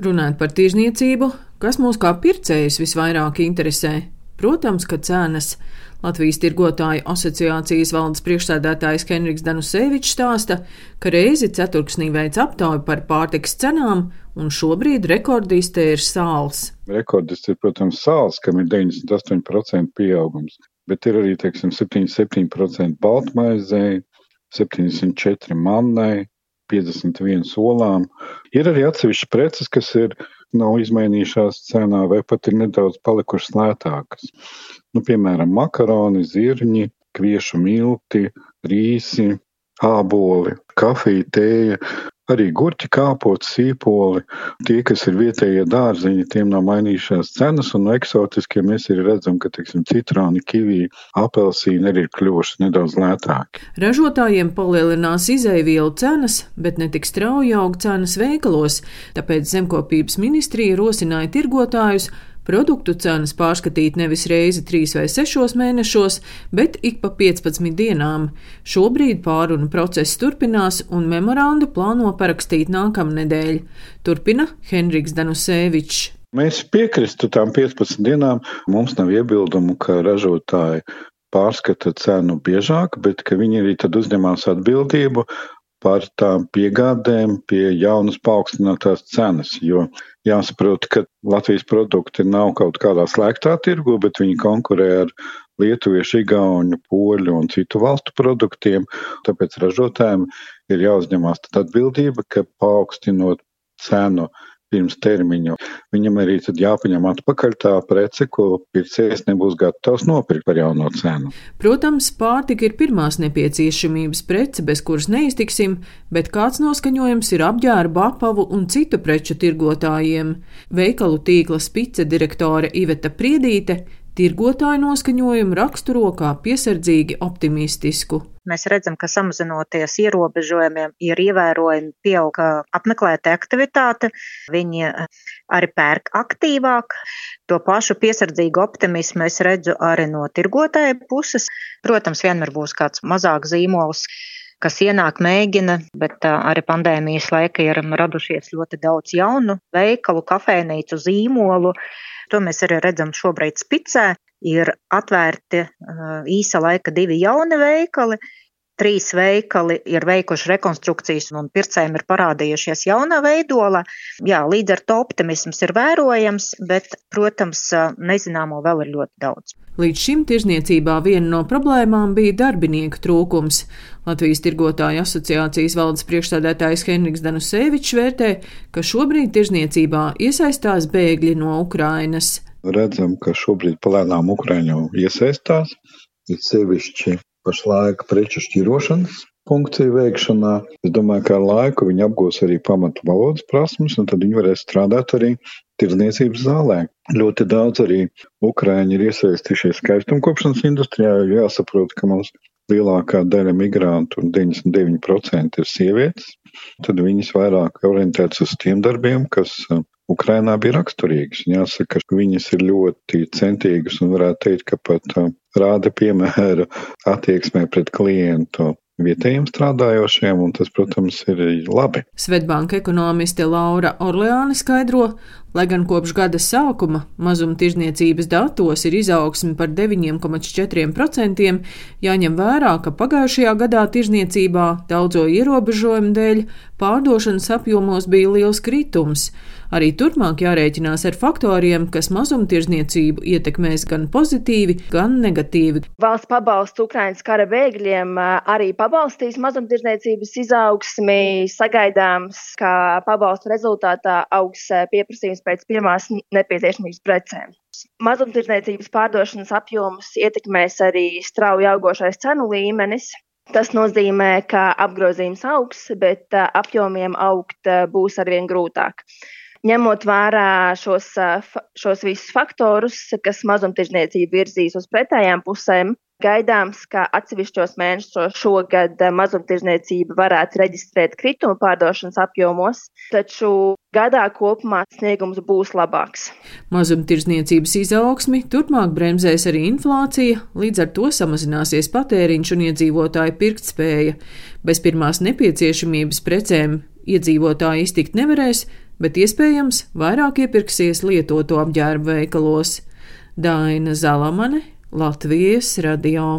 Runājot par tirzniecību, kas mūs kā pircējus visvairāk interesē? Protams, ka cenas. Latvijas tirgotāju asociācijas valdes priekšsēdētājs Henriks Danusevičs stāsta, ka reizi ceturksnī veic aptauju par pārtiks cenām, un šobrīd rekordiste ir sāls. Rekordists ir, protams, sāls, kam ir 98% pieaugums, bet ir arī, teiksim, 77% baltmaizei, 74 mannai, 51 olām. Ir arī atsevišķi preces, kas ir nav izmainījušās cenā vai pat ir nedaudz palikušas lētākas. Nu, piemēram, makaroni, zirņi, kviešu milti, rīsi, āboli, kafija, tēja, arī gurķi, kāpots, sīpoli. Tie, kas ir vietējie dārziņi, tiem nav mainījušās cenas, un no eksotiskiem mēs arī redzam, ka, teiksim, citroni, kivī, apelsīni arī ir kļuvuši nedaudz lētāki. Ražotājiem palielinās izēvielu cenas, bet ne tik strauji aug cenas veikalos, tāpēc zemkopības ministrija rosināja tirgotājus Produktu cenas pārskatīt nevis reizi trīs vai sešos mēnešos, bet ik pa 15 dienām. Šobrīd pārunu process turpinās un memorandu plāno parakstīt nākamnedēļ. Turpina Henriks Danusēvičs. Mēs piekristu tām 15 dienām. Mums nav iebildumu, ka ražotāji pārskata cenu biežāk, bet ka viņi arī tad uzņemās atbildību par tām piegādēm pie jaunas paaugstinātās cenas. Jo jāsaprot, ka Latvijas produkti nav kaut kādā slēgtā tirgu, bet viņi konkurē ar lietuviešu, igauņu, poļu un citu valstu produktiem. Tāpēc ražotājiem ir jāuzņemās atbildība, ka paaugstinot cenu pirms termiņa. Viņam arī tad jāpaņem atpakaļ tā prece, ko pircējs nebūs gatavs nopirkt par jauno cenu. Protams, pārtika ir pirmās nepieciešamības prece, bez kuras neiztiksim, bet kāds noskaņojums ir apģērba, apavu un citu preču tirgotājiem. Veikalu tīkla spice direktore Iveta Priedīte tirgotāju noskaņojumu raksturo kā piesardzīgi optimistisku. Mēs redzam, ka samazinoties ierobežojumiem, ir ievērojami pieauga apmeklēta aktivitāte, viņi arī pērk aktīvāk. To pašu piesardzīgu optimismu es redzu arī no tirgotāja puses. Protams, vienmēr būs kāds mazāks zīmols kas ienāk, mēģina, bet arī pandēmijas laika ir radušies ļoti daudz jaunu veikalu, kafejnīcu, zīmolu, To mēs arī redzam šobrīd spicē. Ir atvērti īsa laika divi jauni veikali, trīs veikali ir veikuši rekonstrukcijas un pircējiem ir parādījušies jaunā veidola. Jā, līdz ar to optimisms ir vērojams, bet, protams, nezināmo vēl ir ļoti daudz. Līdz šim tirzniecībā viena no problēmām bija darbinieku trūkums. Latvijas tirgotāju asociācijas valdes priekšstādētājs Henriks Danusevičs vērtē, ka šobrīd tirzniecībā iesaistās bēgļi no Ukrainas. Redzam, ka šobrīd palēnām Ukraiņu iesaistās, it sevišķi pašlaik preču šķirošanas funkciju veikšanā. Es domāju, ka ar laiku viņi apgūs arī pamatu valodas prasmes, un tad viņi varēs strādāt arī tirdzniecības zālē. Ļoti daudz arī ukrāņi ir iesaistījušies skaistumkopšanas industrijā, jo jāsaprot, ka mums lielākā daļa migrantu, 99% ir sievietes. Tad viņas vairāk orientētas uz tiem darbiem, kas Ukrainā bija raksturīgas. Jāsaka, ka viņas ir ļoti centīgas un varētu teikt, ka pat uh, rāda piemēru attieksmē pret klientu vietējiem strādājošiem, un tas, protams, ir labi. Svetbanka ekonomiste Laura Orleāne skaidro, lai gan kopš gada sākuma mazumtirdzniecības datos ir izaugsme par 9,4%, jāņem vērā, ka pagājušajā gadā tirzniecībā daudzo ierobežojumu dēļ pārdošanas apjomos bija liels kritums. Arī turpmāk jārēķinās ar faktoriem, kas mazumtirdzniecību ietekmēs gan pozitīvi, gan negatīvi. Valsts pabalsts Ukraiņas kara bēgļiem arī pabalstīs mazumtirdzniecības izaugsmi. Sagaidāms, ka pabalstu rezultātā augs pieprasījums pēc pirmās nepieciešamības precēm. Mazumtirdzniecības pārdošanas apjomus ietekmēs arī strauji augošais cenu līmenis, Tas nozīmē, ka apgrozījums augs, bet apjomiem augt būs arvien grūtāk ņemot vērā šos, šos visus faktorus, kas mazumtirdzniecību virzīs uz pretējām pusēm, gaidāms, ka atsevišķos mēnešos šogad mazumtirdzniecība varētu reģistrēt kritumu pārdošanas apjomos, taču gadā kopumā sniegums būs labāks. Mazumtirdzniecības izaugsmi turpmāk bremzēs arī inflācija, līdz ar to samazināsies patēriņš un iedzīvotāju pirktspēja. Bez pirmās nepieciešamības precēm iedzīvotāji iztikt nevarēs, bet iespējams vairāk iepirksies lietoto apģērbu veikalos. Daina Zalamane, Latvijas radio.